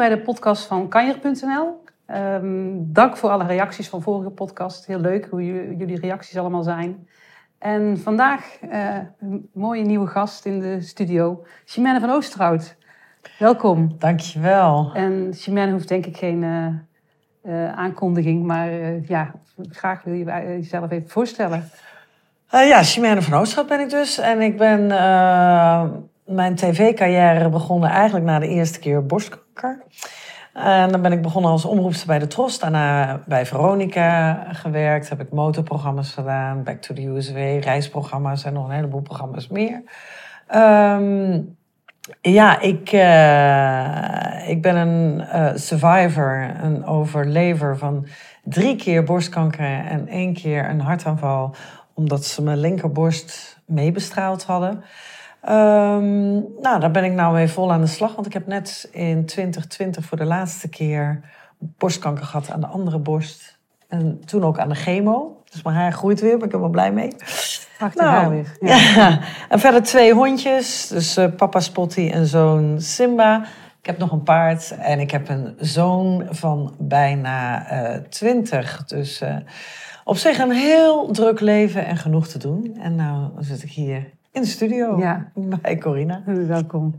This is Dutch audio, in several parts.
bij de podcast van kanjer.nl. Ehm, dank voor alle reacties van vorige podcast. Heel leuk hoe jullie reacties allemaal zijn. En vandaag uh, een mooie nieuwe gast in de studio, Chimène van Oosterhout. Welkom. Dankjewel. En Chimène hoeft denk ik geen uh, uh, aankondiging, maar ja, graag wil je jezelf even voorstellen. ja, Chimène van Oosterhout ben ik dus. En ik ben mijn tv-carrière begonnen eigenlijk na de eerste keer borstkanker. En dan ben ik begonnen als omroepster bij de Tros. Daarna bij Veronica gewerkt. Heb ik motorprogramma's gedaan. Back to the USA, reisprogramma's en nog een heleboel programma's meer. Um, ja, ik, uh, ik ben een uh, survivor, een overlever van drie keer borstkanker en één keer een hartaanval. Omdat ze mijn linkerborst meebestraald hadden. Um, nou, daar ben ik nou mee vol aan de slag. Want ik heb net in 2020 voor de laatste keer borstkanker gehad aan de andere borst. En toen ook aan de chemo. Dus mijn haar groeit weer, ben ik wel blij mee. Prachtig nou, haar weer. Ja. En verder twee hondjes. Dus uh, papa Spotty en zoon Simba. Ik heb nog een paard en ik heb een zoon van bijna uh, twintig. Dus uh, op zich een heel druk leven en genoeg te doen. En nou zit ik hier in de studio ja. bij Corina. Welkom.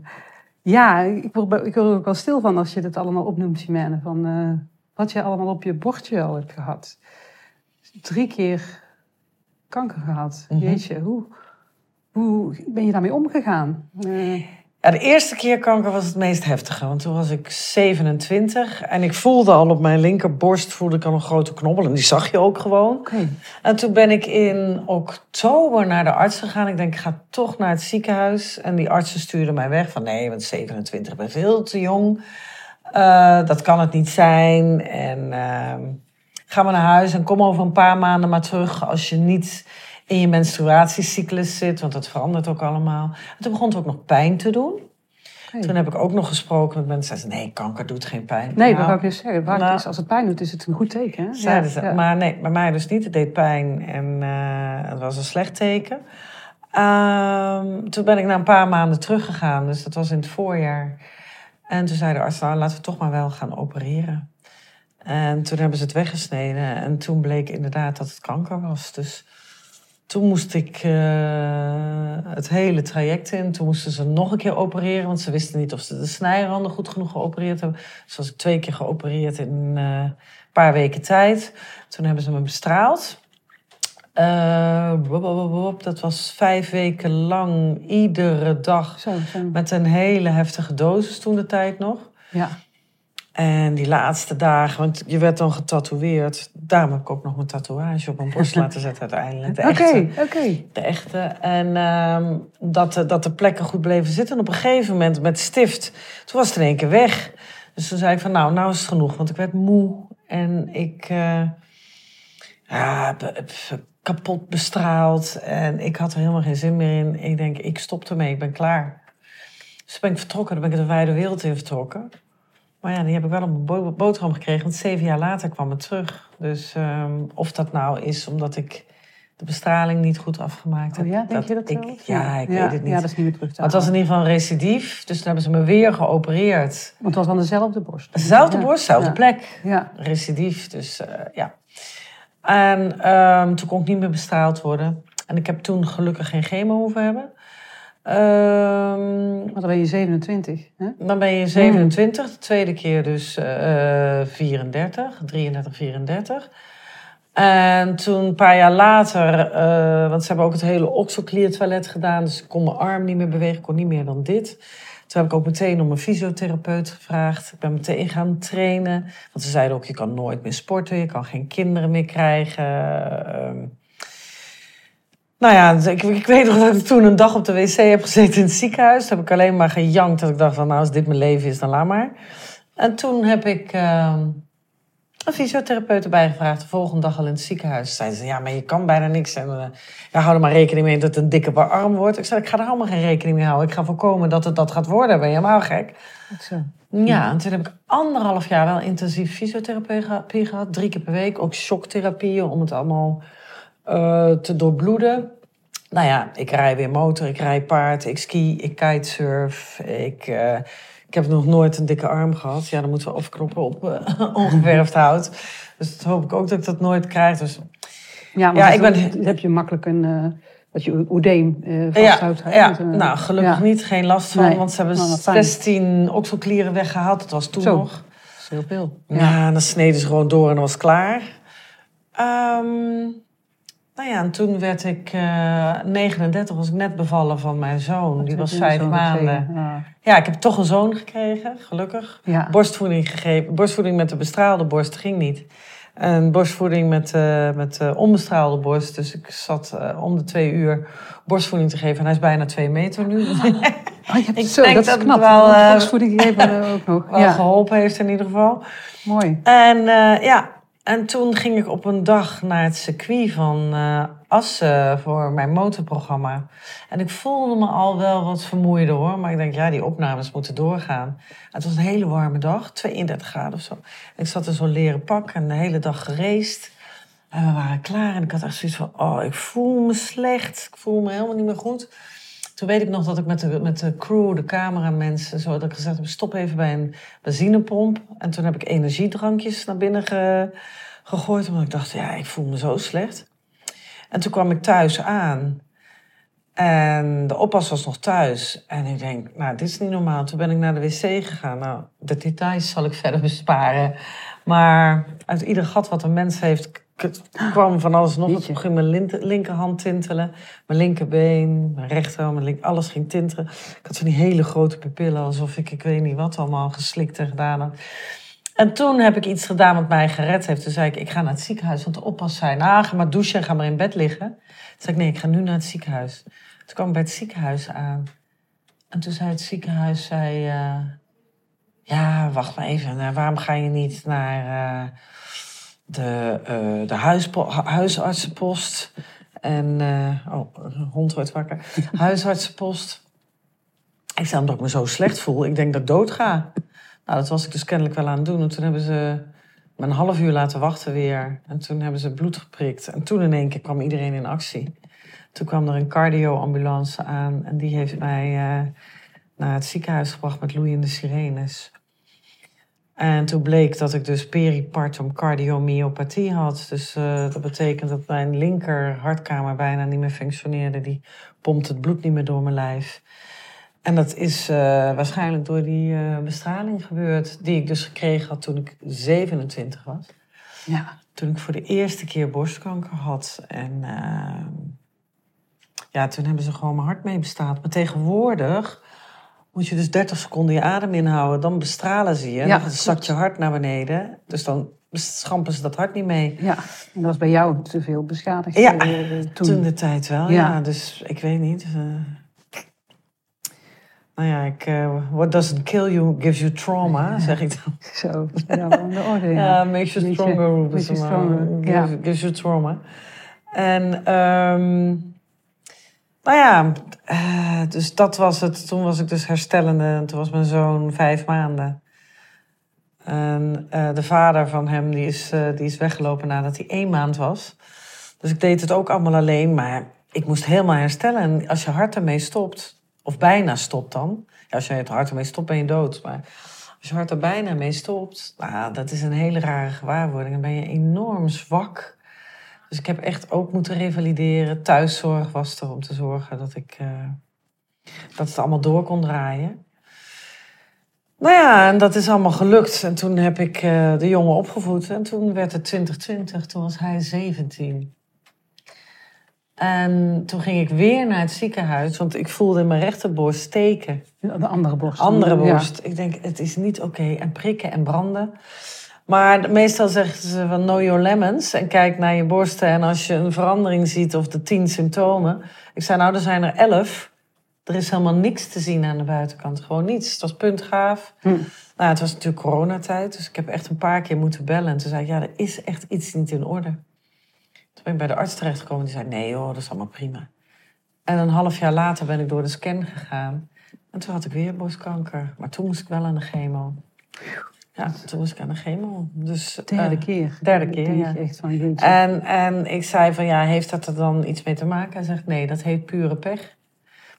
Ja, ik word, ik word er ook wel stil van als je dit allemaal opnoemt, Simene. Van uh, wat je allemaal op je bordje al hebt gehad. Drie keer kanker gehad. Mm Jeetje, hoe, hoe ben je daarmee omgegaan? Uh, ja, de eerste keer kanker was het meest heftige. Want toen was ik 27 en ik voelde al op mijn linkerborst voelde ik al een grote knobbel. En die zag je ook gewoon. Okay. En toen ben ik in oktober naar de arts gegaan. Ik denk, ik ga toch naar het ziekenhuis. En die artsen stuurden mij weg van nee, want 27 ben veel te jong. Uh, dat kan het niet zijn. En uh, ga maar naar huis en kom over een paar maanden maar terug als je niet in je menstruatiecyclus zit, want dat verandert ook allemaal. En toen begon het ook nog pijn te doen. Toen heb ik ook nog gesproken met mensen. Zeiden nee, kanker doet geen pijn. Nee, dat nou, ik dus zeggen. Waar nou, is, als het pijn doet, is het een goed teken. Hè? Zeiden ze. Ja. Maar nee, bij mij dus niet. Het deed pijn en uh, het was een slecht teken. Um, toen ben ik na een paar maanden teruggegaan. Dus dat was in het voorjaar. En toen zei de arts, nou, laten we toch maar wel gaan opereren. En toen hebben ze het weggesneden. En toen bleek inderdaad dat het kanker was. Dus toen moest ik uh, het hele traject in. Toen moesten ze nog een keer opereren, want ze wisten niet of ze de snijranden goed genoeg geopereerd hebben. Dus was ik twee keer geopereerd in uh, een paar weken tijd. Toen hebben ze me bestraald. Uh, dat was vijf weken lang, iedere dag. Zo, zo. Met een hele heftige dosis toen de tijd nog. Ja. En die laatste dagen, want je werd dan getatoeëerd. Daarom heb ik ook nog mijn tatoeage op mijn borst laten zetten uiteindelijk. Oké, oké. Okay, De echte. En um, dat, dat de plekken goed bleven zitten. En op een gegeven moment met stift, toen was het in één keer weg. Dus toen zei ik van nou, nou is het genoeg. Want ik werd moe en ik... Uh, ja, kapot bestraald. En ik had er helemaal geen zin meer in. Ik denk, ik stop ermee, ik ben klaar. Dus ben ik vertrokken, dan ben ik de wijde wereld in vertrokken. Maar ja, die heb ik wel op mijn boterham gekregen, want zeven jaar later kwam het terug. Dus um, of dat nou is omdat ik de bestraling niet goed afgemaakt heb. Oh ja, denk je dat ik, Ja, ik weet het niet. Ja, dat is niet meer terug Het was in ieder geval een recidief, dus toen hebben ze me weer geopereerd. Want het was aan dezelfde borst? Dezelfde ja. borst, dezelfde plek. Ja. Recidief, dus uh, ja. En um, toen kon ik niet meer bestraald worden. En ik heb toen gelukkig geen chemo hoeven hebben. Um, dan ben je 27, hè? Dan ben je 27, de tweede keer dus uh, 34, 33, 34. En toen een paar jaar later, uh, want ze hebben ook het hele oxoclear gedaan, dus ik kon mijn arm niet meer bewegen, kon niet meer dan dit. Toen heb ik ook meteen om een fysiotherapeut gevraagd. Ik ben meteen gaan trainen. Want ze zeiden ook, je kan nooit meer sporten, je kan geen kinderen meer krijgen. Uh, nou ja, ik, ik weet nog dat ik toen een dag op de wc heb gezeten in het ziekenhuis. Toen heb ik alleen maar gejankt. Dat ik dacht van, nou, als dit mijn leven is, dan laat maar. En toen heb ik uh, een fysiotherapeut erbij gevraagd. De volgende dag al in het ziekenhuis. Zeiden ze, ja, maar je kan bijna niks. En uh, ja, hou er maar rekening mee dat het een dikke arm wordt. Ik zei, ik ga er allemaal geen rekening mee houden. Ik ga voorkomen dat het dat gaat worden. Ben je helemaal gek? Zo. Ja, en toen heb ik anderhalf jaar wel intensief fysiotherapie gehad. Drie keer per week. Ook shocktherapieën om het allemaal uh, te doorbloeden. Nou ja, ik rij weer motor, ik rij paard, ik ski, ik kitesurf, ik uh, Ik heb nog nooit een dikke arm gehad. Ja, dan moeten we afknoppen op eh, ongeverfd hout. Dus dat hoop ik ook dat ik dat nooit krijg. Dus Ja, maar Ja, dat- ik ben- dan heb je makkelijk een, eh dat je oedeem eh ja, vasthoudt. hè, ja, met, eh, nou gelukkig ja. niet. Geen last van. Nee, Want ze hebben nou, wat fijn. 16 okselklieren weggehaald. Dat was toen Zo. nog. Dat is heel veel. Ja, en dan sneden ze gewoon door en dan was het klaar. Ehm, nou ja, en toen werd ik eh 39, was ik net bevallen van mijn zoon. Die was vijf maanden. Ja. Ja, ik heb toch een zoon gekregen, gelukkig. Ja. Borstvoeding gegeven. Borstvoeding met de bestraalde borst ging niet. En borstvoeding met, eh met de onbestraalde borst. Dus ik zat eh, om de twee uur borstvoeding te geven. En hij is bijna twee meter nu. Oh, je hebt Ik zo, denk dat is dat het knap. wel, Want eh, borstvoeding geven ook nog. Wel Ja, geholpen heeft in ieder geval. mooi. En eh, ja, en toen ging ik op een dag naar het circuit van eh, Assen voor mijn motorprogramma. En ik voelde me al wel wat vermoeider hoor. Maar ik denk, ja, die opnames moeten doorgaan. Het was een hele warme dag, 32 graden of zo. Ik zat in zo'n leren pak en de hele dag gereisd. En we waren klaar en ik had echt zoiets van, oh, ik voel me slecht. Ik voel me helemaal niet meer goed. Toen weet ik nog dat ik met de, met de crew, de cameramensen, zo dat ik gezegd heb, stop even bij een benzinepomp. En toen heb ik energiedrankjes naar binnen ge- gegooid, omdat ik dacht, ja, ik voel me zo slecht. En toen kwam ik thuis aan. En de oppas was nog thuis. En ik denk, nou, dit is niet normaal. Toen ben ik naar de wc gegaan. Nou, de details zal ik verder besparen. Maar uit ieder gat wat een mens heeft, k- kwam van alles nog. Jeetje. Het ging mijn lint- linkerhand tintelen. Mijn linkerbeen, mijn rechter, mijn link, alles ging tintelen. Ik had van die hele grote pupillen, alsof ik, ik weet niet wat allemaal geslikt en gedaan had. En toen heb ik iets gedaan wat mij gered heeft. Toen zei ik, ik ga naar het ziekenhuis. Want de oppas zei, nou, ga maar douchen en ga maar in bed liggen. Toen zei ik, nee, ik ga nu naar het ziekenhuis. Toen kwam ik bij het ziekenhuis aan. En toen zei het ziekenhuis, zei, eh, ja, wacht maar even. eh, waarom ga je niet naar eh, de, eh, de huispo- huisartsenpost? En, eh, oh, een hond wordt wakker. Huisartsenpost. Ik zei, omdat ik me zo slecht voel. Ik denk dat ik dood ga. Nou, dat was ik dus kennelijk wel aan het doen. En toen hebben ze me een half uur laten wachten weer. En toen hebben ze bloed geprikt. En toen in één keer kwam iedereen in actie. Toen kwam er een cardioambulance aan. En die heeft mij eh, naar het ziekenhuis gebracht met loeiende sirenes. En toen bleek dat ik dus peripartum cardiomyopathie had. Dus eh, dat betekent dat mijn linker hartkamer bijna niet meer functioneerde. Die pompt het bloed niet meer door mijn lijf. En dat is eh, waarschijnlijk door die eh, bestraling gebeurd. Die ik dus gekregen had toen ik 27 was. Ja. Toen ik voor de eerste keer borstkanker had. En eh, ja, toen hebben ze gewoon mijn hart mee bestaat. Maar tegenwoordig moet je dus 30 seconden je adem inhouden. Dan bestralen ze je. Ja, dan zakt je hart naar beneden. Dus dan schampen ze dat hart niet mee. ja, en dat was bij jou te veel beschadigd Ja, eh, toen. Toen de tijd wel, ja. Ja. Dus ik weet niet. eh. nou ja, ik, eh, what doesn't kill you gives you trauma, zeg ik dan. Zo, ja, de orde, ja. Makes you stronger. makes you stronger, gives you trauma. En, ehm, nou ja, eh, dus dat was het. Toen was ik dus herstellende. En toen was mijn zoon vijf maanden. En eh, de vader van hem, die is, eh, die is weggelopen nadat hij één maand was. Dus ik deed het ook allemaal alleen, maar ik moest helemaal herstellen. En als je hart ermee stopt, of bijna stopt dan. Als je het hart ermee stopt, ben je dood. Maar als je hart er bijna mee stopt, nou, dat is een hele rare gewaarwording. Dan ben je enorm zwak. Dus ik heb echt ook moeten revalideren. Thuiszorg was er om te zorgen dat ik eh, dat het allemaal door kon draaien. Nou ja, en dat is allemaal gelukt. En toen heb ik eh, de jongen opgevoed. En toen werd het 2020, toen was hij 17. En toen ging ik weer naar het ziekenhuis, want ik voelde in mijn rechterborst steken. De andere borst. Andere Ja. borst. Ik denk, het is niet oké. En prikken en branden. Maar meestal zeggen ze van know your lemons. En kijk naar je borsten. En als je een verandering ziet of de tien symptomen. Ik zei, nou, er zijn er elf. Er is helemaal niks te zien aan de buitenkant. Gewoon niets. Het was puntgaaf. Hm. Nou, het was natuurlijk coronatijd. Dus ik heb echt een paar keer moeten bellen. En toen zei ik, ja, er is echt iets niet in orde. Toen ben ik bij de arts terechtgekomen. Die zei, nee joh, dat is allemaal prima. En een half jaar later ben ik door de scan gegaan. En toen had ik weer borstkanker. Maar toen moest ik wel aan de chemo. Ja, toen moest ik aan de chemo. Dus, Derde eh, keer. derde keer, ja. echt van. En, en ik zei van, ja, heeft dat er dan iets mee te maken? Hij zegt, nee, dat heet pure pech.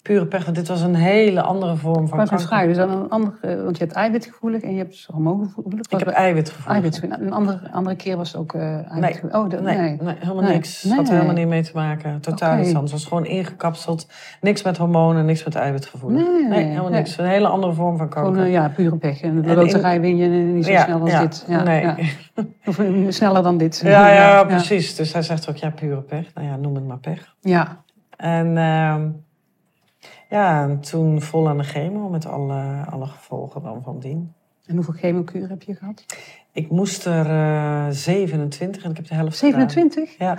Pure pech, want dit was een hele andere vorm van kanker. vragen, dus dan een ander, eh, want je hebt eiwitgevoelig en je hebt hormoongevoelig. Ik heb Was- eiwitgevoel. eiwitgevoelig. Een andere, andere keer was het ook eh eiwitgevoelig. Oh, dat- Nee, nee. nee. helemaal Nee. niks. Nee. Had er helemaal niet mee te maken. Totaal Oké. iets anders. Het was gewoon ingekapseld. Niks met hormonen, niks met eiwitgevoel. Nee, helemaal nee. niks. Een hele andere vorm van kanker. Gewoon eh, ja, pure pech. En de loterij win je niet zo Ja, snel als ja. dit. Ja, Nee. Of sneller dan dit. Ja, ja, precies. Dus hij zegt ook, ja, pure pech. Nou ja, noem het maar pech. Ja, En ehm, ja, en toen vol aan de chemo met alle, alle gevolgen dan van dien. en hoeveel chemokuur heb je gehad? Ik moest er eh 27 en ik heb de helft gedaan. 27? Ja,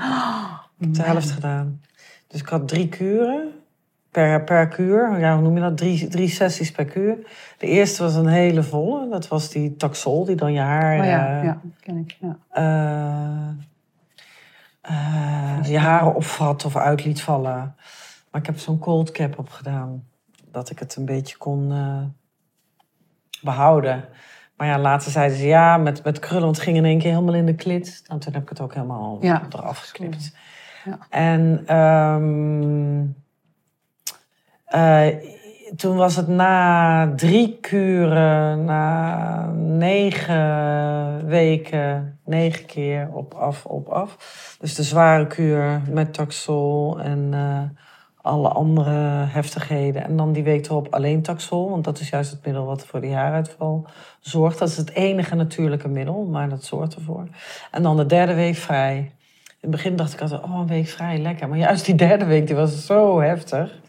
ik heb de helft gedaan. Dus ik had drie kuren per, per kuur. Ja, hoe noem je dat? Drie, drie sessies per kuur. De eerste was een hele volle. Dat was die taxol, die dan je haar... Oh ja, eh, ja, ken ik. Ja. eh, je haren opvat of uit liet vallen. Maar ik heb zo'n cold cap opgedaan. Dat ik het een beetje kon eh, behouden. Maar ja, later zeiden ze ja, met, met krullen. Want het ging in één keer helemaal in de klit. En toen heb ik het ook helemaal Ja. eraf geknipt. Ja. En ehm, eh, toen was het na drie kuren, na negen weken, negen keer op af, op af. Dus de zware kuur met taxol en eh, alle andere heftigheden. En dan die week erop alleen taxol, want dat is juist het middel wat voor die haaruitval zorgt. Dat is het enige natuurlijke middel, maar dat zorgt ervoor. En dan de derde week vrij. In het begin dacht ik altijd, oh, een week vrij, lekker. Maar juist die derde week, die was zo heftig.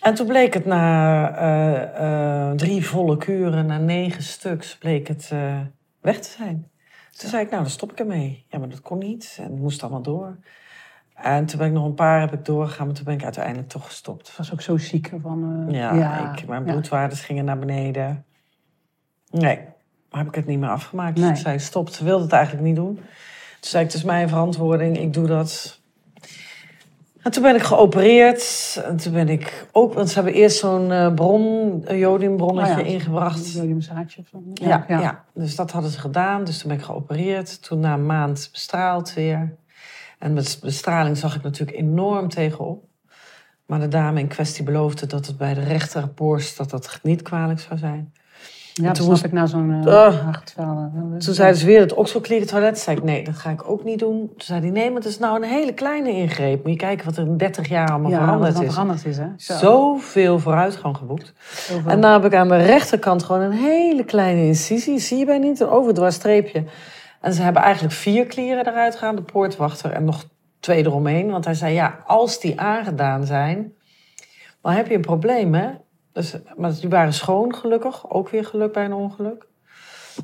En toen bleek het na eh, eh, drie volle kuren, na negen stuks, bleek het eh, weg te zijn. Toen zei ik, nou, dan stop ik ermee. Ja, maar dat kon niet en het moest allemaal door. En toen ben ik nog een paar heb ik doorgegaan, maar toen ben ik uiteindelijk toch gestopt. Ik was ook zo ziek van. eh, Ja, ik, mijn ja. bloedwaardes gingen naar beneden. Nee, maar heb ik het niet meer afgemaakt. Nee. zei, stop, ze wilde het eigenlijk niet doen. Toen zei ik, het is mijn verantwoording, ik doe dat. En toen ben ik geopereerd. En toen ben ik ook, want ze hebben eerst zo'n eh, bron, een jodiumbronnetje Oh ja. ingebracht. Jodiumzaadje of zo. Ja, ja. dus dat hadden ze gedaan. Dus toen ben ik geopereerd. Toen na een maand bestraald weer. En met bestraling zag ik natuurlijk enorm tegenop. Maar de dame in kwestie beloofde dat het bij de rechterborst dat dat niet kwalijk zou zijn. Ja, toen moest- ik na zo'n Ah. uh. Toen zeiden ze weer het oxoclear toilet. zei ik, nee, dat ga ik ook niet doen. Toen zei hij, nee, maar het is nou een hele kleine ingreep. Moet je kijken wat er in 30 jaar allemaal ja, wat veranderd er dan is. veranderd is, hè? Zo. Zoveel vooruitgang geboekt. Zoveel. En dan heb ik aan de rechterkant gewoon een hele kleine incisie. Zie je bij niet? Een overdwars streepje. En ze hebben eigenlijk vier klieren eruit gegaan. De poortwachter en nog twee eromheen. Want hij zei, ja, als die aangedaan zijn... dan heb je een probleem, hè? Dus, maar die waren schoon, gelukkig. Ook weer geluk bij een ongeluk.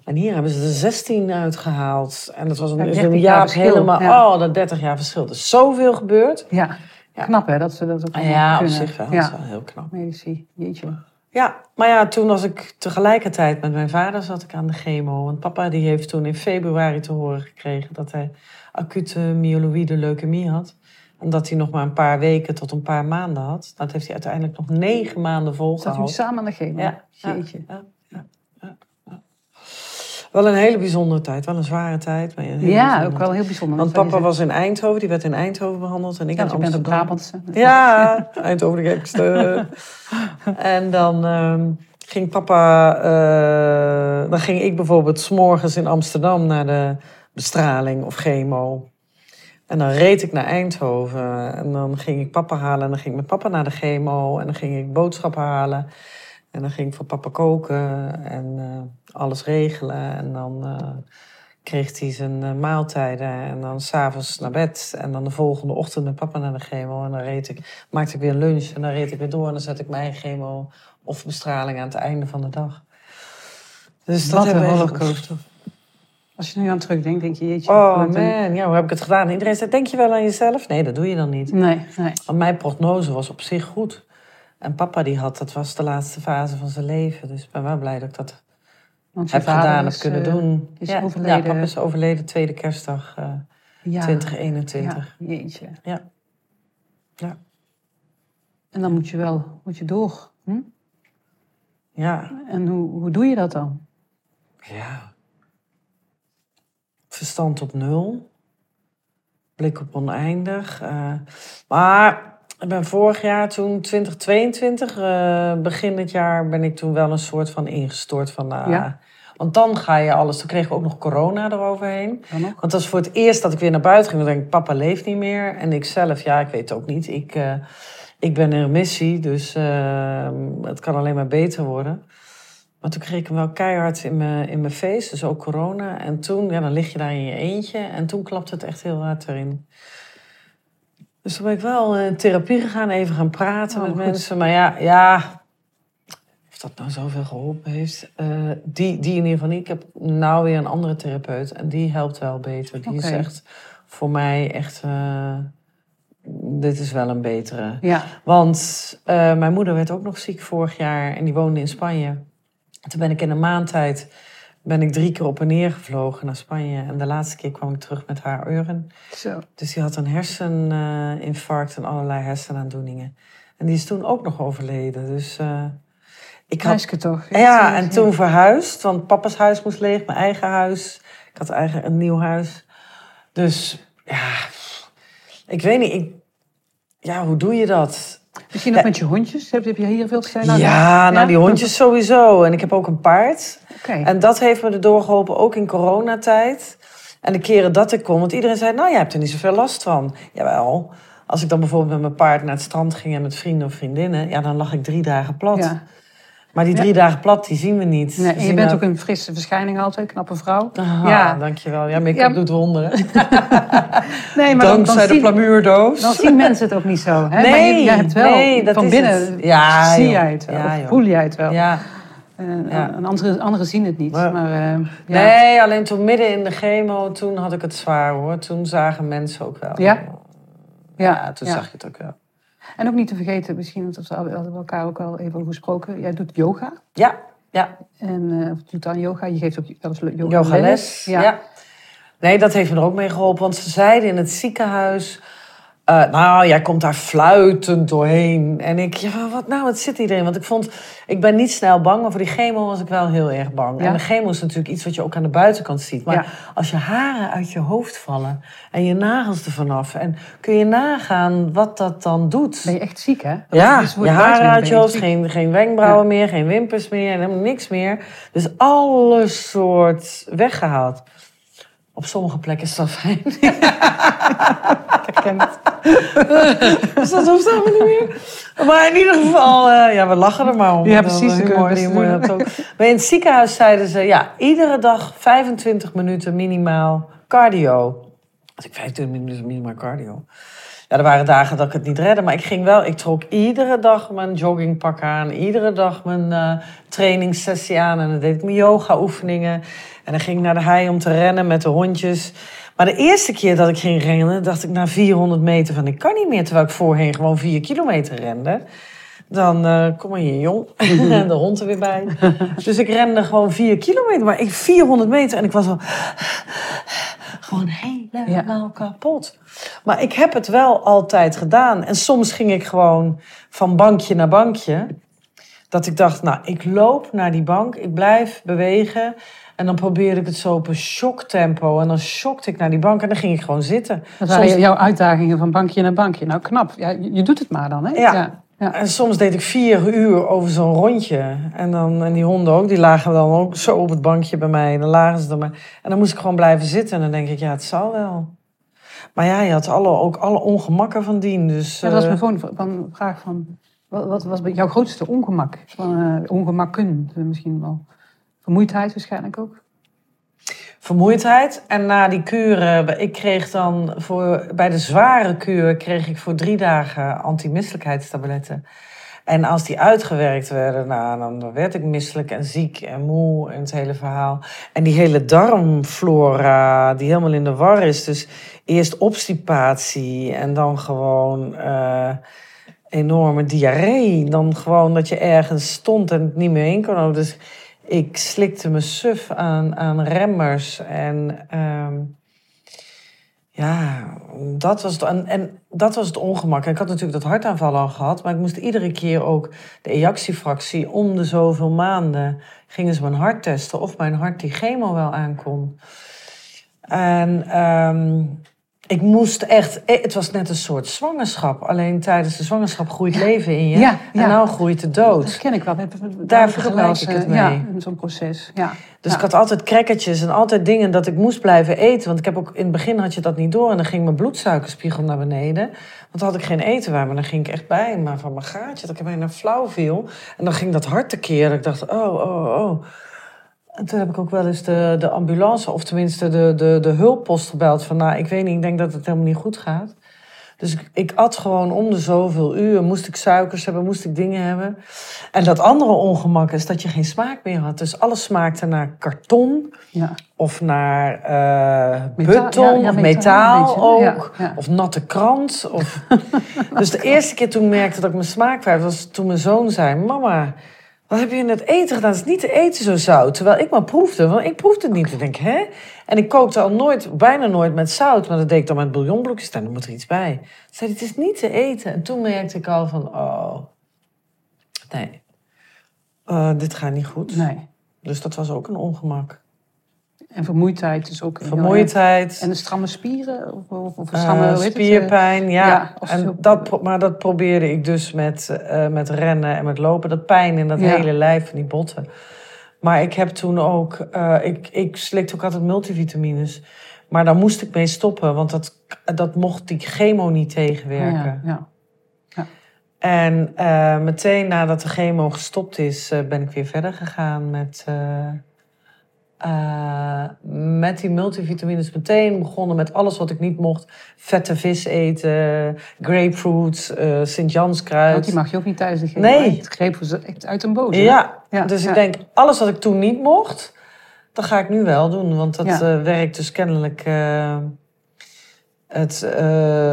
En hier hebben ze er 16 uitgehaald. En dat was Ja, een, dus 30 een jaar helemaal... ja. Oh, dat 30 jaar verschil. Er is zoveel gebeurd. Ja, Ja. knap hè, dat ze dat ook Ja, op zich wel. Dat is Ja, wel heel knap. medici, jeetje. Ja, maar ja, toen was ik tegelijkertijd met mijn vader zat ik aan de chemo. Want papa die heeft toen in februari te horen gekregen dat hij acute myeloïde leukemie had. En dat hij nog maar een paar weken tot een paar maanden had. Dat heeft hij uiteindelijk nog negen maanden Zat jullie volgehouden. samen aan de chemo? Ja, Jeetje. ja, ja, ja. Wel een hele bijzondere tijd, wel een zware tijd. Maar een Ja, ook wel heel bijzonder. Want Dat papa was in Eindhoven, die werd in Eindhoven behandeld en ik Ja, in je bent Amsterdam. Brabantse. Ja, Eindhoven de gekste. en dan ehm, ging papa, eh, dan ging ik bijvoorbeeld s'morgens in Amsterdam naar de bestraling of chemo. En dan reed ik naar Eindhoven en dan ging ik papa halen en dan ging ik met papa naar de chemo en dan ging ik boodschappen halen. En dan ging ik voor papa koken en eh, alles regelen. En dan eh, kreeg hij zijn eh, maaltijden en dan s'avonds naar bed. En dan de volgende ochtend met papa naar de chemo. En dan reed ik, maakte ik weer een lunch en dan reed ik weer door. En dan zet ik mijn chemo of bestraling aan het einde van de dag. Dus Wat een hebben we echt- rollercoaster. Als je nu aan terugdenkt, denk je, jeetje. Oh een- man, ja, hoe heb ik het gedaan? Iedereen zegt, denk je wel aan jezelf? Nee, dat doe je dan niet. Nee, nee. Want mijn prognose was op zich goed. En papa die had, dat was de laatste fase van zijn leven. Dus ik ben wel blij dat ik dat Want vader gedaan, heb kunnen eh, doen. is ja, overleden. Ja, papa is overleden tweede kerstdag eh, ja, 2021. Ja, jeetje. Ja. Ja. En dan moet je wel moet je door. Hm? Ja. En hoe, hoe doe je dat dan? ja. Verstand op nul. Blik op oneindig. eh, maar ik ben vorig jaar, toen 2022, eh, begin dit jaar, ben ik toen wel een soort van ingestort. Van, Ja. Want dan ga je alles. Toen kregen we ook nog corona eroverheen. Nog? Want dat was voor het eerst dat ik weer naar buiten ging. Dan denk ik, papa leeft niet meer. En ik zelf, ja, ik weet het ook niet. Ik, eh, ik ben in remissie, dus eh, het kan alleen maar beter worden. Maar toen kreeg ik hem wel keihard in mijn, in mijn face, dus ook corona. En toen, ja, dan lig je daar in je eentje. En toen klapte het echt heel hard erin. Dus toen ben ik wel in therapie gegaan, even gaan praten Oh, met goed. mensen. Maar ja, ja, of dat nou zoveel geholpen heeft. eh, die, die in ieder geval niet. Ik heb nou weer een andere therapeut. En die helpt wel beter. Die echt voor mij echt... eh, dit is wel een betere. Ja. Want eh, mijn moeder werd ook nog ziek vorig jaar. En die woonde in Spanje. Toen ben ik in een maand tijd... ben ik drie keer op en neer gevlogen naar Spanje. En de laatste keer kwam ik terug met haar euren. Zo. Dus die had een herseninfarct en allerlei hersenaandoeningen. En die is toen ook nog overleden. Dus eh, ik had toch? ja, en toen verhuisd, want papa's huis moest leeg, mijn eigen huis. Ik had eigen een nieuw huis. Dus ja, ik weet niet. Ik, ja, hoe doe je dat? Misschien ook met je hondjes? Heb, heb je hier veel gezien? ja, nou die hondjes sowieso. En ik heb ook een paard. Oké. En dat heeft me erdoor geholpen, ook in coronatijd. En de keren dat ik kon, want iedereen zei, nou, je hebt er niet zoveel last van. Jawel, als ik dan bijvoorbeeld met mijn paard naar het strand ging en met vrienden of vriendinnen, ja, dan lag ik drie dagen plat. Ja. Maar die drie dagen plat, die zien we niet. Nee, en je bent dat- ook een frisse verschijning altijd, knappe vrouw. Ah, Ja. dankjewel. Ja, make-up Ja. doet wonderen. Nee, maar dan, dan, Dankzij de plamuurdoos. dan zien mensen het ook niet zo. Hè? Nee, maar je, jij hebt wel nee, dat van is binnen. Ja, zie jij het wel, Ja, voel jij het wel. Ja. Eh, Ja. en andere, anderen zien het niet. Maar- Maar, eh. Nee, alleen toen midden in de chemo, toen had ik het zwaar hoor. Toen zagen mensen ook wel. Ja? Ja, toen zag je het ook wel. En ook niet te vergeten, misschien, want we hadden elkaar ook al even over gesproken. Jij doet yoga. Ja, ja. En of doet dan yoga. Je geeft ook wel eens yoga, Yogales. Ja. Ja. Nee, dat heeft me er ook mee geholpen. Want ze zeiden in het ziekenhuis... eh, nou, jij komt daar fluitend doorheen. En ik, ja, wat nou, wat zit iedereen? Want ik vond, ik ben niet snel bang, maar voor die chemo was ik wel heel erg bang. Ja. En de chemo is natuurlijk iets wat je ook aan de buitenkant ziet. Maar Ja. als je haren uit je hoofd vallen en je nagels er vanaf... en kun je nagaan wat dat dan doet? Ben je echt ziek, hè? Ja, Dus je eruit haren uit je hoofd, geen, geen wenkbrauwen meer, geen wimpers meer, en helemaal niks meer. Dus alles soort weggehaald. Op sommige plekken is dat fijn. Ik herken het. dus dat hoeft allemaal niet meer. Maar in ieder geval, eh, ja, we lachen er maar om. Ja, precies, hebt ook. Maar in het ziekenhuis zeiden ze, ja, iedere dag 25 minuten minimaal cardio. Als ik 25 minuten minimaal cardio. Ja, er waren dagen dat ik het niet redde, maar ik ging wel. Ik trok iedere dag mijn joggingpak aan, iedere dag mijn eh trainingssessie aan. En dan deed ik mijn yoga-oefeningen. En dan ging ik naar de hei om te rennen met de hondjes. Maar de eerste keer dat ik ging rennen, dacht ik na 400 meter van ik kan niet meer. Terwijl ik voorheen gewoon 4 kilometer rende. Dan eh, kom maar hier, jong. En de hond er weer bij. Dus ik rende gewoon 4 kilometer. Maar ik 400 meter en ik was al gewoon helemaal kapot. Maar ik heb het wel altijd gedaan. En soms ging ik gewoon van bankje naar bankje. Dat ik dacht, nou, ik loop naar die bank, ik blijf bewegen. En dan probeerde ik het zo op een shocktempo. En dan shockte ik naar die bank en dan ging ik gewoon zitten. Dat waren Soms- jouw uitdagingen van bankje naar bankje. Nou, knap. Ja, je doet het maar dan, hè? Ja. ja. Ja. En soms deed ik vier uur over zo'n rondje. En, dan, en die honden ook, die lagen dan ook zo op het bankje bij mij. En dan lagen ze er maar. En dan moest ik gewoon blijven zitten. En dan denk ik, ja, het zal wel. Maar ja, je had alle, ook alle ongemakken van dien. Dus, Ja, dat was eh, mijn volgende van, vraag van... Wat, wat was jouw grootste ongemak? Van, eh, ongemakken eh, misschien wel. Vermoeidheid waarschijnlijk ook. Vermoeidheid. En na die kuren, ik kreeg dan voor, bij de zware kuur kreeg ik voor drie dagen antimisselijkheidstabletten. En als die uitgewerkt werden, nou, dan werd ik misselijk en ziek en moe en het hele verhaal. En die hele darmflora die helemaal in de war is. Dus eerst obstipatie en dan gewoon eh, enorme diarree. Dan gewoon dat je ergens stond en het niet meer in kon. lopen. Dus ik slikte me suf aan, aan remmers. En ehm, ja, dat was, het, en, en dat was het ongemak. Ik had natuurlijk dat hartaanval al gehad. Maar ik moest iedere keer ook de ejactiefractie om de zoveel maanden... gingen ze mijn hart testen of mijn hart die chemo wel aankon. En ehm, Ik moest echt, eh, het was net een soort zwangerschap. Alleen tijdens de zwangerschap groeit leven in je. Ja, ja. En nou groeit de Dat dood. ken ik wel. Daar vergelijk ik het mee. Ja, zo'n proces. Ja. Dus ik had altijd crackertjes en altijd dingen dat ik moest blijven eten. Want ik heb ook in het begin had je dat niet door. En dan ging mijn bloedsuikerspiegel naar beneden. Want dan had ik geen eten waar. Maar dan ging ik echt bij. Maar van mijn gaatje, dat ik bijna flauw viel. En dan ging dat hart tekeer. Ik dacht, oh, oh, oh. En toen heb ik ook wel eens de, de ambulance, of tenminste de, de, de hulppost gebeld. Van nou, ik weet niet, ik denk dat het helemaal niet goed gaat. Dus ik, ik at gewoon om de zoveel uur. Moest ik suikers hebben, moest ik dingen hebben. En dat andere ongemak is dat je geen smaak meer had. Dus alles smaakte naar karton ja. of naar eh Metaal, beton ja, ja, of metaal ook. Of natte krant. Of... dus de eerste keer toen ik merkte dat ik mijn smaak kwijt was toen mijn zoon zei... Mama, wat heb je in het eten gedaan? Het is niet te eten zo zout. Terwijl ik maar proefde, want ik proefde het niet. Ik denk, hè? En ik kookte al nooit, bijna nooit met zout. Maar dat deed ik dan met bouillonblokjes. En dan moet er iets bij. Toen zei het is niet te eten. En toen merkte ik al van, oh... Nee, Eh, dit gaat niet goed. Nee. Dus dat was ook een ongemak. En vermoeidheid is ook. Vermoeidheid. En de stramme spieren? Of, of, of Eh, stramme, eh, spierpijn, ja. en dat, maar dat probeerde ik dus met, eh, met rennen en met lopen. Dat pijn in dat Ja. hele lijf van die botten. Maar ik heb toen ook... ik, ik slikte ook altijd multivitamines. Maar daar moest ik mee stoppen. Want dat, dat mocht die chemo niet tegenwerken. Ja, ja. En meteen nadat de chemo gestopt is... ben ik weer verder gegaan met... eh, met die multivitamines meteen begonnen met alles wat ik niet mocht. Vette vis eten, grapefruit, eh Sint-Janskruid. Want die mag je ook niet tijdens de chemo. Nee. Het was echt uit een boze. Ja, Ja, dus ja. ik denk, alles wat ik toen niet mocht, dat ga ik nu wel doen. Want dat Ja. eh, werkt dus kennelijk het,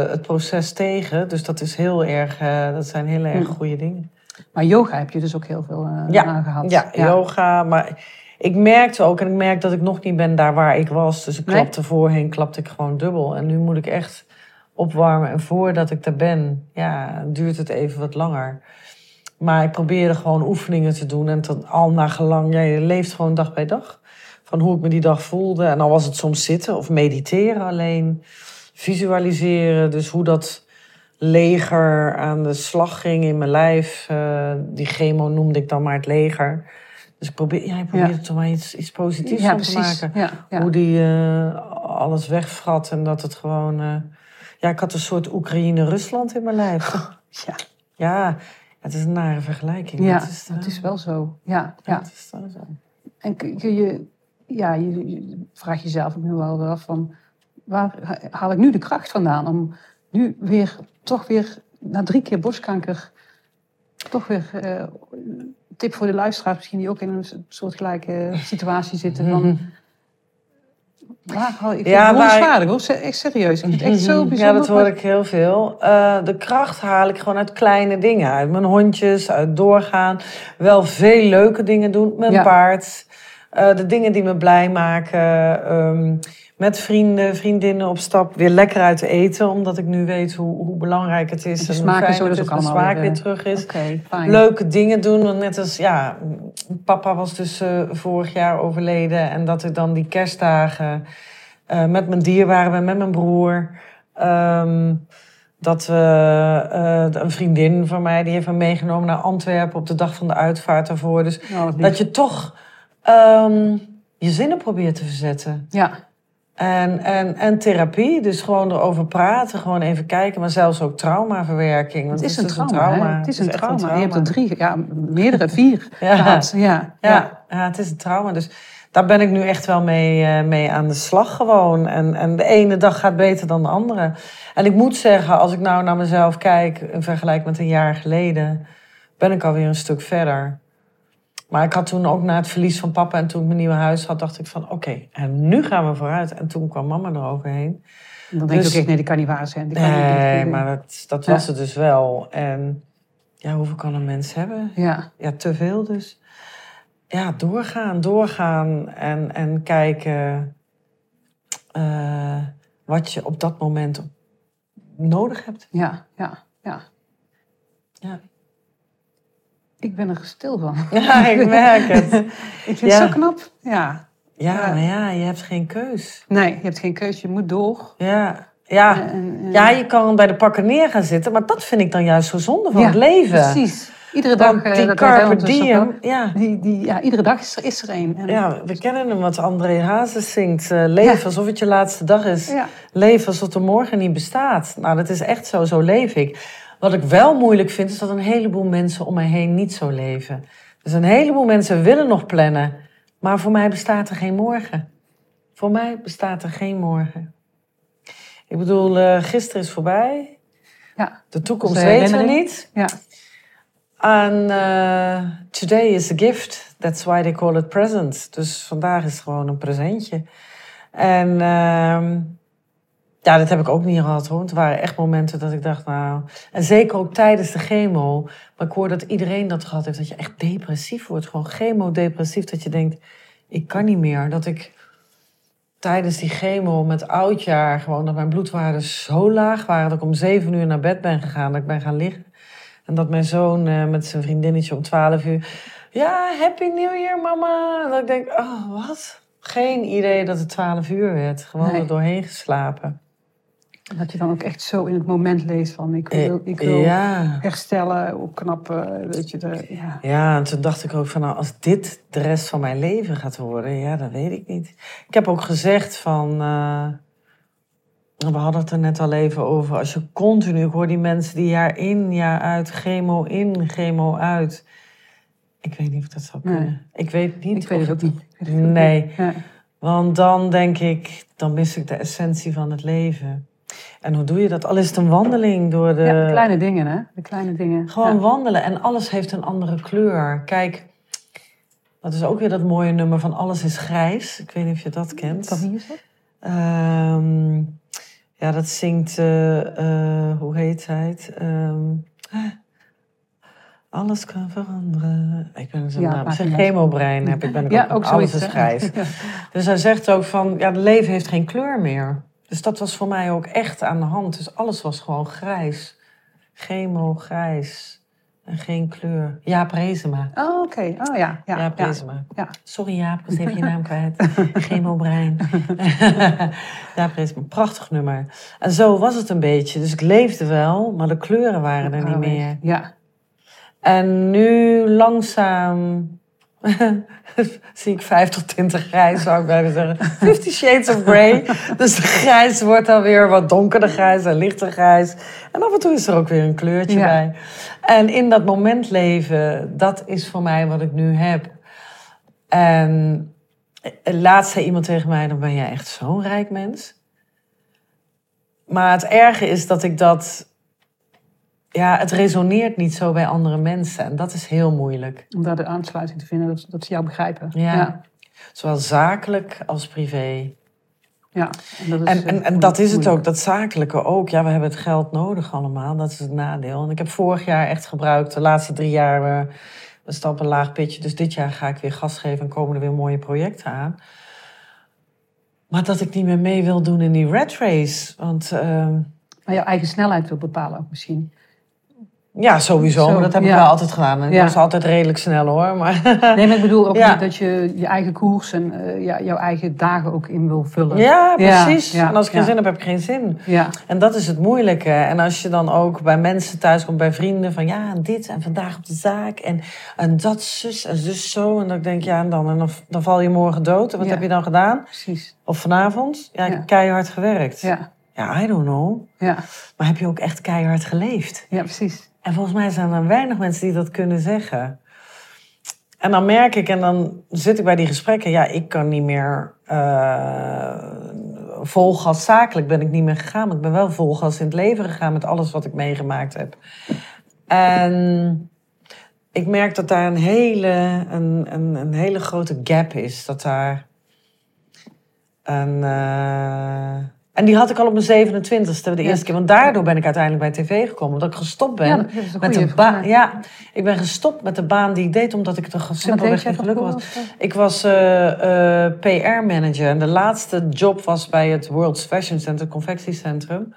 het proces tegen. Dus dat is heel erg, dat zijn heel erg Hm. goede dingen. Maar yoga heb je dus ook heel veel eh Ja, aangehad. Ja, yoga. Maar ik merkte ook, en ik merk dat ik nog niet ben daar waar ik was. Dus ik Nee. klapte voorheen, klapte ik gewoon dubbel. En nu moet ik echt opwarmen. En voordat ik daar ben, ja, duurt het even wat langer. Maar ik probeerde gewoon oefeningen te doen. En tot al naar gelang, ja, je leeft gewoon dag bij dag. Van hoe ik me die dag voelde. En al was het soms zitten of mediteren alleen. Visualiseren, dus hoe dat leger aan de slag ging in mijn lijf. Eh, die chemo noemde ik dan maar het leger. Dus ik probeer, ja, ik probeer er toch maar iets, iets positiefs van te maken. Hoe die eh, alles wegvrat en dat het gewoon... eh, ja, ik had een soort Oekraïne-Rusland in mijn lijf. Ja, ja, het is een nare vergelijking. ja het is, dat eh, is wel zo. Ja, ja, het is wel zo. En kun kun je, ja, je, je vraagt jezelf ook nu wel af van, waar haal ik nu de kracht vandaan om nu weer, toch weer, na drie keer borstkanker, toch weer, eh, tip voor de luisteraars misschien die ook in een soortgelijke situatie zitten van, waar ik, Ja, ja, waar ik- hoor, echt serieus, ik vind het echt zo bijzonder. Ja, dat hoor ik heel veel. Eh, de kracht haal ik gewoon uit kleine dingen. Uit mijn hondjes, uit doorgaan. Wel veel leuke dingen doen. Mijn Ja. paard. Eh, de dingen die me blij maken. Ehm, met vrienden, vriendinnen op stap. Weer lekker uit eten. Omdat ik nu weet hoe, hoe belangrijk het is. De en smaak en zo, ook allemaal smaak weer, weer eh, terug is. Leuke dingen doen. Want net als, ja, papa was dus eh, vorig jaar overleden. En dat ik dan die kerstdagen met mijn dierbaren ben, met mijn broer. ehm, dat we, een vriendin van mij, die heeft me meegenomen naar Antwerpen op de dag van de uitvaart daarvoor. Dus lief. dat je toch ehm, je zinnen probeert te verzetten. Ja, En, en, en therapie, dus gewoon erover praten, gewoon even kijken. Maar zelfs ook traumaverwerking. want het is een trauma. Het is een trauma. Je hebt er drie, ja, meerdere, vier Ja. gehad. Ja, Ja, ja. ja. het is een trauma. Dus daar ben ik nu echt wel mee, eh, mee aan de slag gewoon. En, en de ene dag gaat beter dan de andere. En ik moet zeggen, als ik nou naar mezelf kijk... in vergelijking met een jaar geleden... ben ik alweer een stuk verder. Maar ik had toen ook na het verlies van papa... en toen ik mijn nieuwe huis had, dacht ik van... oké, en nu gaan we vooruit. En toen kwam mama eroverheen. En dan denk Dus- je ook echt, nee, die kan niet waar zijn. Die kan niet- Nee, die- maar dat, dat Ja. was het dus wel. En ja, hoeveel kan een mens hebben? Ja, Ja, te veel dus. Ja, doorgaan, doorgaan en, en kijken eh, wat je op dat moment nodig hebt. ja, ja, ja. Ja, Ik ben er stil van. ja ik merk het. Ik vind Ja. het zo knap. Ja. Ja, Ja. maar ja, je hebt geen keus. Nee, je hebt geen keuze, je moet door. Ja, Ja. En- en- ja, je kan bij de pakken neer gaan zitten, maar dat vind ik dan juist zo zonde van Ja, het leven. Precies. Iedere dag. Eh, die dat carpe ook diem, ja. Die, die, ja, iedere dag is er, is er een. En- Ja, we kennen hem wat André Hazes zingt. eh, leef Ja. alsof het je laatste dag is. Ja. Leef alsof er morgen niet bestaat. Nou, dat is echt zo. Zo leef ik. Wat ik wel moeilijk vind, is dat een heleboel mensen om mij heen niet zo leven. Dus een heleboel mensen willen nog plannen. Maar voor mij bestaat er geen morgen. Voor mij bestaat er geen morgen. Ik bedoel, eh, gisteren is voorbij. Ja. De toekomst weten we niet. Ja. En eh, today is a gift. That's why they call it present. Dus vandaag is gewoon een presentje. En ehm, ja, dat heb ik ook niet gehad hoor. Want er waren echt momenten dat ik dacht, nou... En zeker ook tijdens de chemo. Maar ik hoor dat iedereen dat gehad heeft. Dat je echt depressief wordt. Gewoon chemodepressief. Dat je denkt, ik kan niet meer. Dat ik tijdens die chemo met oudjaar... gewoon dat mijn bloedwaarden zo laag waren... dat ik om zeven uur naar bed ben gegaan. Dat ik ben gaan liggen. En dat mijn zoon eh, met zijn vriendinnetje om 12 uur. Ja, Happy New Year, mama. En dat ik denk, oh, wat? Geen idee dat het 12 uur werd. Gewoon Nee. er doorheen geslapen. Dat je dan ook echt zo in het moment leest van ik wil, ik wil Eh, ja. herstellen, opknappen. Weet je, de, ja. ja, en toen dacht ik ook van, nou, als dit de rest van mijn leven gaat worden, ja, dat weet ik niet. Ik heb ook gezegd van, eh, we hadden het er net al even over, als je continu, ik hoor die mensen die jaar in, jaar uit, chemo in, chemo uit. Ik weet niet of dat zou Nee. kunnen. Ik weet niet. Ik weet het ook niet. Ik weet het ook niet. Nee. Ja. Want dan denk ik, dan mis ik de essentie van het leven. En hoe doe je dat? Al is het een wandeling door de... Ja, de kleine dingen, hè? De kleine dingen. Gewoon Ja. wandelen en alles heeft een andere kleur. Kijk, dat is ook weer dat mooie nummer van Alles is grijs. Ik weet niet of je dat kent. Wie is dat? Ehm, ja, dat zingt, eh, eh, hoe heet hij het? Ehm, alles kan veranderen. Ik ben zijn Ja, naam. Zijn chemobrein heb ik. Ben ik Ja, ook, ook alles is grijs. Ja. Dus hij zegt ook van, ja, het leven heeft geen kleur meer. Dus dat was voor mij ook echt aan de hand. Dus alles was gewoon grijs. Chemo, grijs. En geen kleur. Jaap Rezema. Oh, oké. Oh ja. ja, Jaap ja. Rezema. Ja. Sorry Jaap, ik was even je naam kwijt. Chemobrein. Jaap Rezema. Prachtig nummer. En zo was het een beetje. Dus ik leefde wel, maar de kleuren waren er niet meer. Ja. En nu langzaam zie ik 50 tinten grijs, zou ik bijna zeggen. Fifty Shades of Grey. Dus de grijs wordt dan weer wat donkerder grijs en lichter grijs. En af en toe is er ook weer een kleurtje Ja. bij. En in dat moment leven, dat is voor mij wat ik nu heb. En laatst zei iemand tegen mij, dan ben jij echt zo'n rijk mens. Maar het erge is dat ik dat... Ja, het resoneert niet zo bij andere mensen. En dat is heel moeilijk. Om daar de aansluiting te vinden, dat, dat ze jou begrijpen. Ja. Ja. Zowel zakelijk als privé. Ja. En dat is, En, en, en dat is het ook, dat zakelijke ook. Ja, we hebben het geld nodig allemaal. Dat is het nadeel. En ik heb vorig jaar echt gebruikt, de laatste drie jaar, eh, we stappen een laag pitje. Dus dit jaar ga ik weer gas geven en komen er weer mooie projecten aan. Maar dat ik niet meer mee wil doen in die red race. Want ehm, Maar jouw eigen snelheid wil bepalen ook misschien. Ja, sowieso. Zo, maar dat heb ik ja. wel altijd gedaan. En Ja. was altijd redelijk snel hoor. Maar Nee, maar ik bedoel ook Ja. dat je je eigen koers en ja, jouw eigen dagen ook in wil vullen. ja, precies. en als ik geen zin heb, heb ik geen zin. Ja. En dat is het moeilijke. En als je dan ook bij mensen thuis komt, bij vrienden, van ja, en dit en vandaag op de zaak en, en dat zus en zus zo. En dan denk je, ja, en dan, en dan, dan val je morgen dood. En wat heb je dan gedaan? Precies. Of vanavond? Ja, ik heb keihard gewerkt. Ja. ja, I don't know. Ja. Maar heb je ook echt keihard geleefd? ja, precies. En volgens mij zijn er weinig mensen die dat kunnen zeggen. En dan merk ik, en dan zit ik bij die gesprekken, ja, ik kan niet meer eh vol gas zakelijk ben ik niet meer gegaan. Maar ik ben wel vol gas in het leven gegaan met alles wat ik meegemaakt heb. En ik merk dat daar een hele, een, een hele grote gap is. Dat daar een. eh, en die had ik al op mijn 27ste, de eerste keer. Want daardoor ben ik uiteindelijk bij tv gekomen. Omdat ik gestopt ben Ja, met de baan. Ja, ik ben gestopt met de baan die ik deed, omdat ik er simpelweg niet gelukkig was. Ik was eh, eh, PR-manager en de laatste job was bij het World's Fashion Center, confectiecentrum.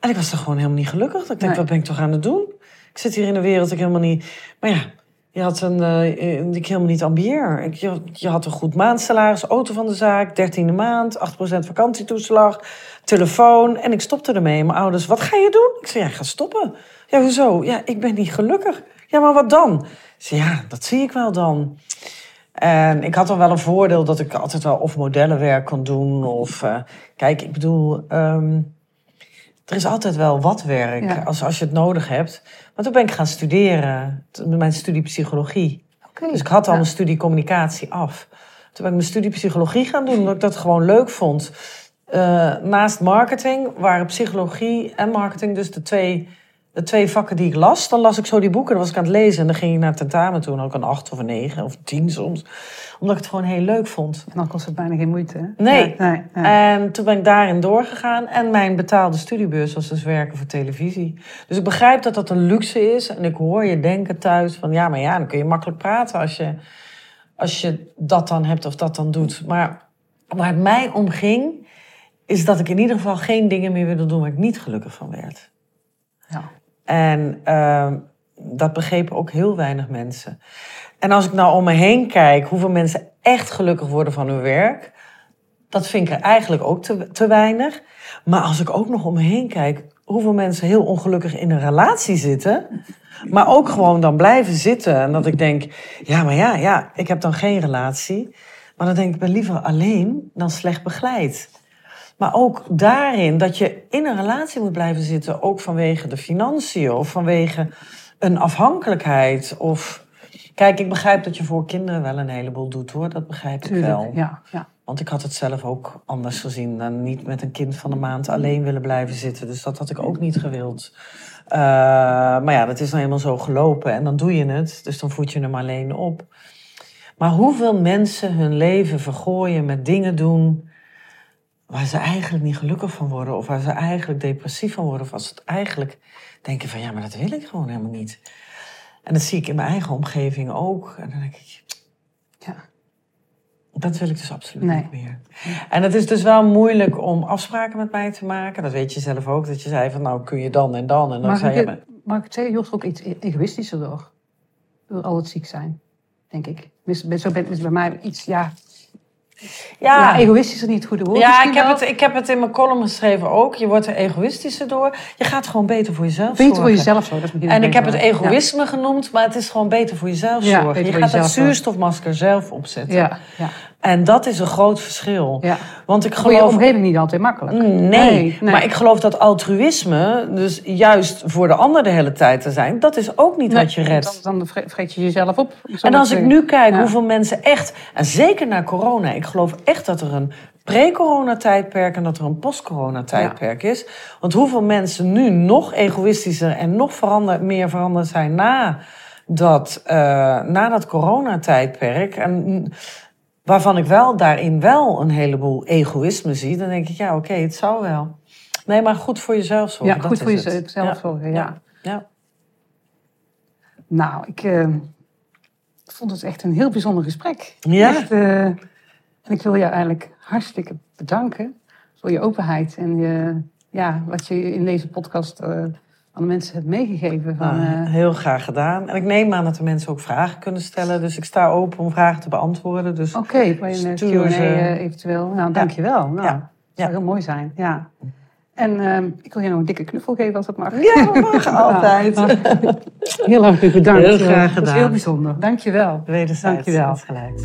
En ik was er gewoon helemaal niet gelukkig. Ik denk, Nee. wat ben ik toch aan het doen? Ik zit hier in een wereld, ik helemaal niet... Maar ja, Je had een, die ik helemaal niet ambieer. Ik, je, had een goed maandsalaris, auto van de zaak, dertiende maand, 8% vakantietoeslag, telefoon. En ik stopte ermee. Mijn ouders, wat ga je doen? Ik zei, ja, ga stoppen. Ja, hoezo? Ja, ik ben niet gelukkig. Ja, maar wat dan? Ik zei, ja, dat zie ik wel dan. En ik had dan wel een voordeel dat ik altijd wel of modellenwerk kon doen. Of, eh, kijk, ik bedoel, ehm, er is altijd wel wat werk Ja. als, als je het nodig hebt. Maar toen ben ik gaan studeren, mijn studie psychologie. Dus ik had al Ja. mijn studie communicatie af. Toen ben ik mijn studie psychologie gaan doen, omdat ik dat gewoon leuk vond. Eh, naast marketing waren psychologie en marketing dus de twee, de twee vakken die ik las. Dan las ik zo die boeken, dan was ik aan het lezen en dan ging ik naar het tentamen toe. En ook een acht of een negen of een tien soms. Omdat ik het gewoon heel leuk vond. En dan kost het bijna geen moeite. hè? Nee. Nee, nee. En toen ben ik daarin doorgegaan. En mijn betaalde studiebeurs was dus werken voor televisie. Dus ik begrijp dat dat een luxe is. En ik hoor je denken thuis van... ja, maar ja, dan kun je makkelijk praten als je, als je dat dan hebt of dat dan doet. Maar waar het mij om ging... is dat ik in ieder geval geen dingen meer wilde doen... waar ik niet gelukkig van werd. Ja. En ehm, dat begrepen ook heel weinig mensen. En als ik nou om me heen kijk hoeveel mensen echt gelukkig worden van hun werk, dat vind ik er eigenlijk ook te, te weinig. Maar als ik ook nog om me heen kijk hoeveel mensen heel ongelukkig in een relatie zitten, maar ook gewoon dan blijven zitten. En dat ik denk, ja, maar ja, ja, ik heb dan geen relatie. Maar dan denk ik, ik ben liever alleen dan slecht begeleid. Maar ook daarin dat je in een relatie moet blijven zitten, ook vanwege de financiën of vanwege een afhankelijkheid. Of kijk, ik begrijp dat je voor kinderen wel een heleboel doet hoor, dat begrijp ik wel. Ja, ja. Want ik had het zelf ook anders gezien dan niet met een kind van een maand alleen willen blijven zitten. Dus dat had ik ook niet gewild. Eh, maar ja, dat is nou eenmaal zo gelopen en dan doe je het. Dus dan voed je hem alleen op. Maar hoeveel mensen hun leven vergooien met dingen doen waar ze eigenlijk niet gelukkig van worden, of waar ze eigenlijk depressief van worden, of als ze het eigenlijk denken van ja, maar dat wil ik gewoon helemaal niet. En dat zie ik in mijn eigen omgeving ook. En dan denk ik, ja. dat wil ik dus absoluut Nee. niet meer. En het is dus wel moeilijk om afspraken met mij te maken. Dat weet je zelf ook. Dat je zei van nou kun je dan en dan. En dan Mag zei ik, je... mag ik het zeggen, je ook iets e- egoïstischer door. Door al het ziek zijn, denk ik. Tenminste, Zo ben is bij mij iets, ja... Ja, egoïstisch is niet het goede woord Ja, ik heb, wel. het, ik heb het in mijn column geschreven ook. Je wordt er egoïstischer door. Je gaat gewoon beter voor jezelf Beter voor zorgen. jezelf zo. Dat is misschien En ik heb het egoïsme genoemd, maar het is gewoon beter voor jezelf zorgen. Je gaat dat zorgen. zuurstofmasker zelf opzetten. Ja, ja, En dat is een groot verschil. ja. Want ik Voor je geloof... omgeving niet altijd makkelijk. Nee, Nee, nee. maar ik geloof dat altruïsme, dus juist voor de ander de hele tijd te zijn, dat is ook niet wat je redt. Dan, dan vre- vreet je jezelf op. En als ik nu kijk Ja. hoeveel mensen echt, en zeker na corona, ik geloof echt dat er een pre-corona-tijdperk en dat er een post-corona-tijdperk is. Want hoeveel mensen nu nog egoïstischer en nog verander, meer veranderd zijn na dat, eh, na dat coronatijdperk. En mm, waarvan ik wel daarin wel een heleboel egoïsme zie. Dan denk ik, ja oké, het zou wel. Nee, maar goed voor jezelf zorgen. Ja, goed voor jezelf Ja. zorgen, ja. Ja. Nou, ik eh, vond het echt een heel bijzonder gesprek. Ja. Echt, eh, en ik wil jou eigenlijk hartstikke bedanken voor je openheid en je, ja, wat je in deze podcast eh, aan de mensen hebt meegegeven. Van, Nou, eh, heel graag gedaan. En ik neem aan dat de mensen ook vragen kunnen stellen. Dus ik sta open om vragen te beantwoorden. Dus Oké, voor een eh, Stuur Q&A ze- eh, eventueel. Nou, dankjewel. Nou, Ja. Dat zou heel mooi zijn, ja. En ehm, ik wil je nog een dikke knuffel geven als dat mag. ja, dat mag altijd. Heel hartelijk bedankt. Heel graag Dat is gedaan. heel bijzonder. Dankjewel. Wederzijds. Dankjewel. insgelijks.